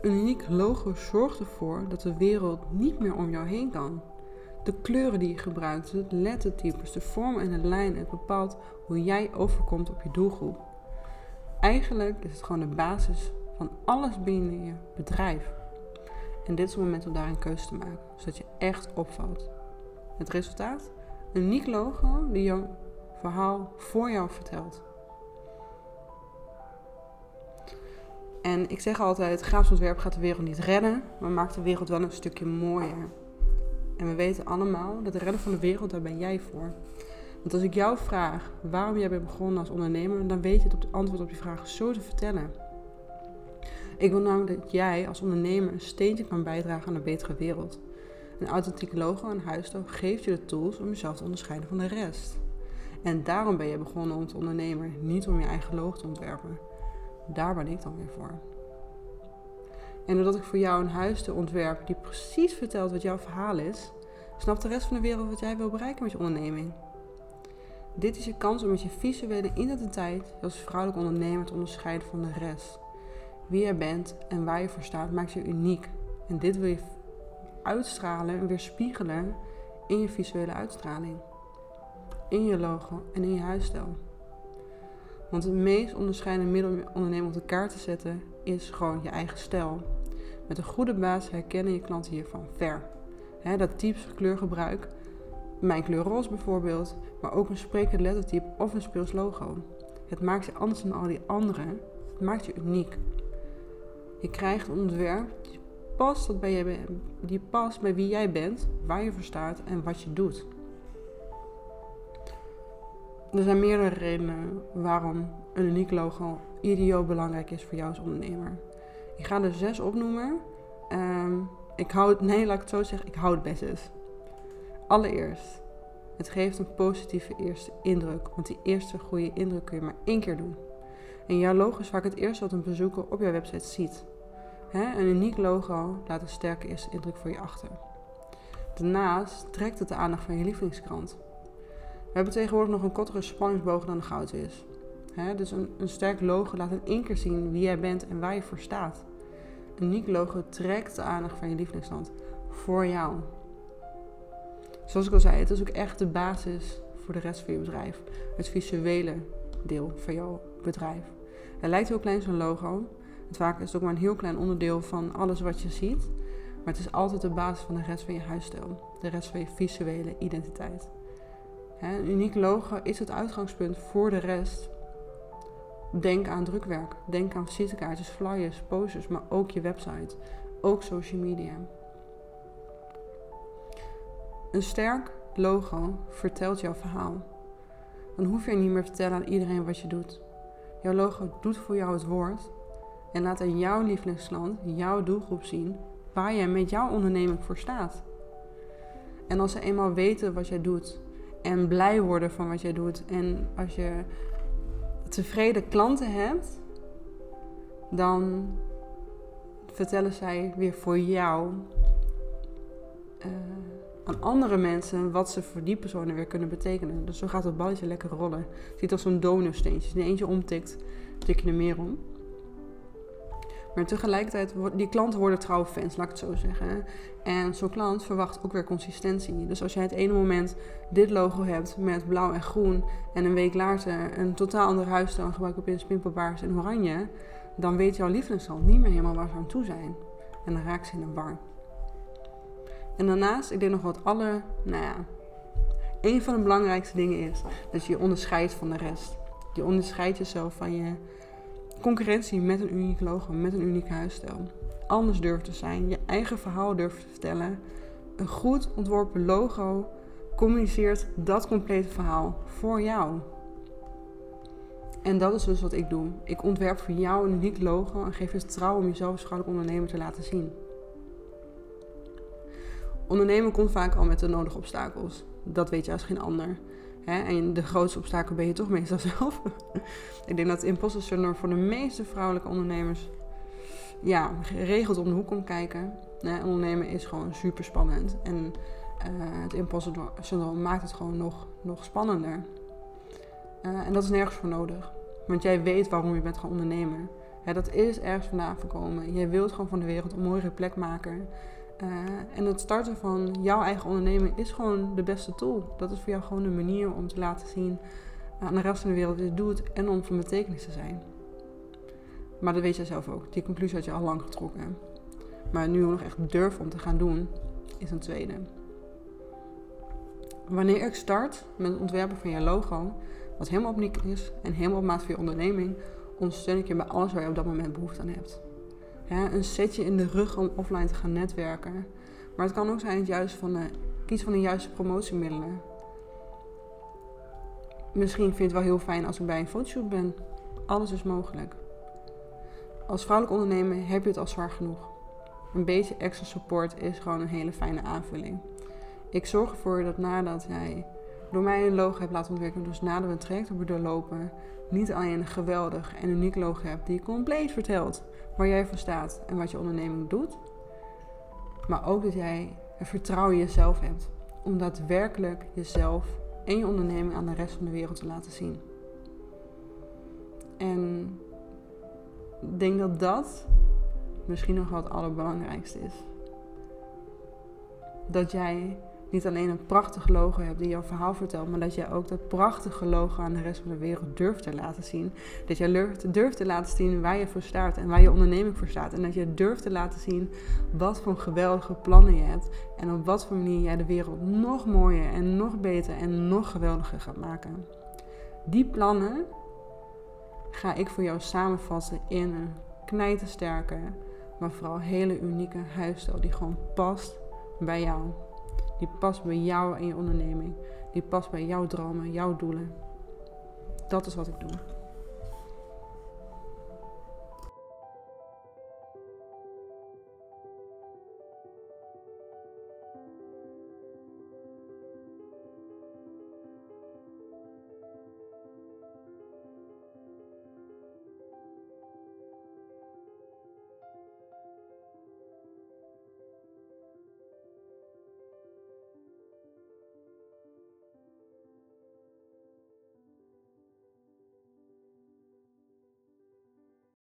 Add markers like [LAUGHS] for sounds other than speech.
Een uniek logo zorgt ervoor dat de wereld niet meer om jou heen kan. De kleuren die je gebruikt, de lettertypes, de vorm en de lijn, het bepaalt hoe jij overkomt op je doelgroep. Eigenlijk is het gewoon de basis van alles binnen je bedrijf. En dit is het moment om daar een keuze te maken, zodat je echt opvalt. Het resultaat? Een uniek logo die jouw verhaal voor jou vertelt. En ik zeg altijd, grafisch ontwerp gaat de wereld niet redden, maar maakt de wereld wel een stukje mooier. En we weten allemaal dat de redden van de wereld, daar ben jij voor. Want als ik jou vraag waarom jij bent begonnen als ondernemer, dan weet je het antwoord op die vraag zo te vertellen. Ik wil namelijk dat jij als ondernemer een steentje kan bijdragen aan een betere wereld. Een authentiek logo en huisstijl geeft je de tools om jezelf te onderscheiden van de rest. En daarom ben je begonnen om te ondernemen, niet om je eigen logo te ontwerpen. Daar ben ik dan weer voor. En doordat ik voor jou een huisstijl ontwerp die precies vertelt wat jouw verhaal is, snapt de rest van de wereld wat jij wil bereiken met je onderneming. Dit is je kans om met je visuele identiteit als vrouwelijke ondernemer te onderscheiden van de rest. Wie je bent en waar je voor staat maakt je uniek. En dit wil je uitstralen en weerspiegelen in je visuele uitstraling. In je logo en in je huisstijl. Want het meest onderscheidende middel om je onderneming op de kaart te zetten is gewoon je eigen stijl. Met een goede basis herkennen je klanten hiervan ver. dat types kleurgebruik, mijn kleur roze bijvoorbeeld, maar ook een sprekend lettertype of een speels logo. Het maakt je anders dan al die anderen. Het maakt je uniek. Je krijgt een ontwerp die past, bij je, die past bij wie jij bent, waar je voor staat en wat je doet. Er zijn meerdere redenen waarom een uniek logo idioot belangrijk is voor jou als ondernemer. Ik ga er zes opnoemen. Um, ik hou het, nee, laat ik het zo zeggen, ik hou het best eens. Allereerst, het geeft een positieve eerste indruk, want die eerste goede indruk kun je maar één keer doen. En jouw logo is vaak het eerste wat een bezoeker op jouw website ziet. een uniek logo laat een sterke eerste indruk voor je achter. Daarnaast trekt het de aandacht van je lievelingskrant. We hebben tegenwoordig nog een kortere spanningsboog dan de goud is. dus een, een sterk logo laat in één keer zien wie jij bent en waar je voor staat. Een uniek logo trekt de aandacht van je lievelingsland voor jou. Zoals ik al zei, het is ook echt de basis voor de rest van je bedrijf. Het visuele deel van jouw bedrijf. Het lijkt heel klein zo'n logo. Het vaak is het ook maar een heel klein onderdeel van alles wat je ziet. Maar het is altijd de basis van de rest van je huisstijl. De rest van je visuele identiteit. Een uniek logo is het uitgangspunt voor de rest. Denk aan drukwerk. Denk aan visitekaartjes, flyers, posters, maar ook je website. Ook social media. Een sterk logo vertelt jouw verhaal. Dan hoef je niet meer te vertellen aan iedereen wat je doet. Jouw logo doet voor jou het woord en laat aan jouw lievelingsland, jouw doelgroep zien waar jij met jouw onderneming voor staat. En als ze eenmaal weten wat jij doet en blij worden van wat jij doet en als je tevreden klanten hebt, dan vertellen zij weer voor jou uh, aan andere mensen wat ze voor die personen weer kunnen betekenen. Dus zo gaat het balletje lekker rollen. Het ziet als zo'n donorsteentje. Als je er eentje omtikt, tik je er meer om. Maar tegelijkertijd, die klanten worden trouwe fans, laat ik het zo zeggen. En zo'n klant verwacht ook weer consistentie. Dus als jij het ene moment dit logo hebt met blauw en groen... en een week later een totaal ander huisstijl gebruik op in spimpelbaars en oranje... dan weet jouw lievelingsland niet meer helemaal waar ze aan toe zijn. En dan raakt ze in een war. En daarnaast, ik denk nog wat alle, nou ja, een van de belangrijkste dingen is dat je je onderscheidt van de rest. Je onderscheidt jezelf van je concurrentie met een uniek logo, met een uniek huisstijl. Anders durft te zijn, je eigen verhaal durft te vertellen. Een goed ontworpen logo communiceert dat complete verhaal voor jou. En dat is dus wat ik doe. Ik ontwerp voor jou een uniek logo en geef je vertrouwen om jezelf als vrouwelijke ondernemer te laten zien. Ondernemen komt vaak al met de nodige obstakels. Dat weet je als geen ander. En de grootste obstakel ben je toch meestal [LAUGHS] zelf. ik denk dat het imposter syndroom voor de meeste vrouwelijke ondernemers ja, geregeld om de hoek komt kijken. ondernemen is gewoon super spannend. En uh, het imposter syndroom maakt het gewoon nog, nog spannender. Uh, en dat is nergens voor nodig. Want jij weet waarom je bent gaan ondernemen. dat is ergens vandaan gekomen. Jij wilt gewoon van de wereld een mooiere plek maken. Uh, en het starten van jouw eigen onderneming is gewoon de beste tool. Dat is voor jou gewoon een manier om te laten zien aan de rest van de wereld je doet en om van betekenis te zijn. Maar dat weet jij zelf ook. Die conclusie had je al lang getrokken. Maar nu nog echt durf om te gaan doen, is een tweede. Wanneer ik start met het ontwerpen van je logo, wat helemaal opnieuw is en helemaal op maat voor je onderneming, ondersteun ik je bij alles waar je op dat moment behoefte aan hebt. Een setje in de rug om offline te gaan netwerken. Maar het kan ook zijn het juist van de, kies van de juiste promotiemiddelen. Misschien vind je het wel heel fijn als ik bij een fotoshoot ben. Alles is mogelijk. Als vrouwelijk ondernemer heb je het al zwaar genoeg. Een beetje extra support is gewoon een hele fijne aanvulling. Ik zorg ervoor dat nadat jij door mij een logo hebt laten ontwikkelen, dus nadat we een traject hebben doorlopen, niet alleen een geweldig en uniek logo hebt die compleet vertelt waar jij voor staat en wat je onderneming doet, maar ook dat jij het vertrouwen in jezelf hebt om daadwerkelijk jezelf en je onderneming aan de rest van de wereld te laten zien. En ik denk dat dat misschien nog wel het allerbelangrijkste is. Dat jij niet alleen een prachtig logo hebt die jouw verhaal vertelt, maar dat jij ook dat prachtige logo aan de rest van de wereld durft te laten zien. Dat jij durft te laten zien waar je voor staat en waar je onderneming voor staat. En dat je durft te laten zien wat voor geweldige plannen je hebt en op wat voor manier jij de wereld nog mooier en nog beter en nog geweldiger gaat maken. Die plannen ga ik voor jou samenvatten in een knijtersterke, maar vooral hele unieke huisstijl die gewoon past bij jou. Die past bij jou en je onderneming. Die past bij jouw dromen, jouw doelen. Dat is wat ik doe.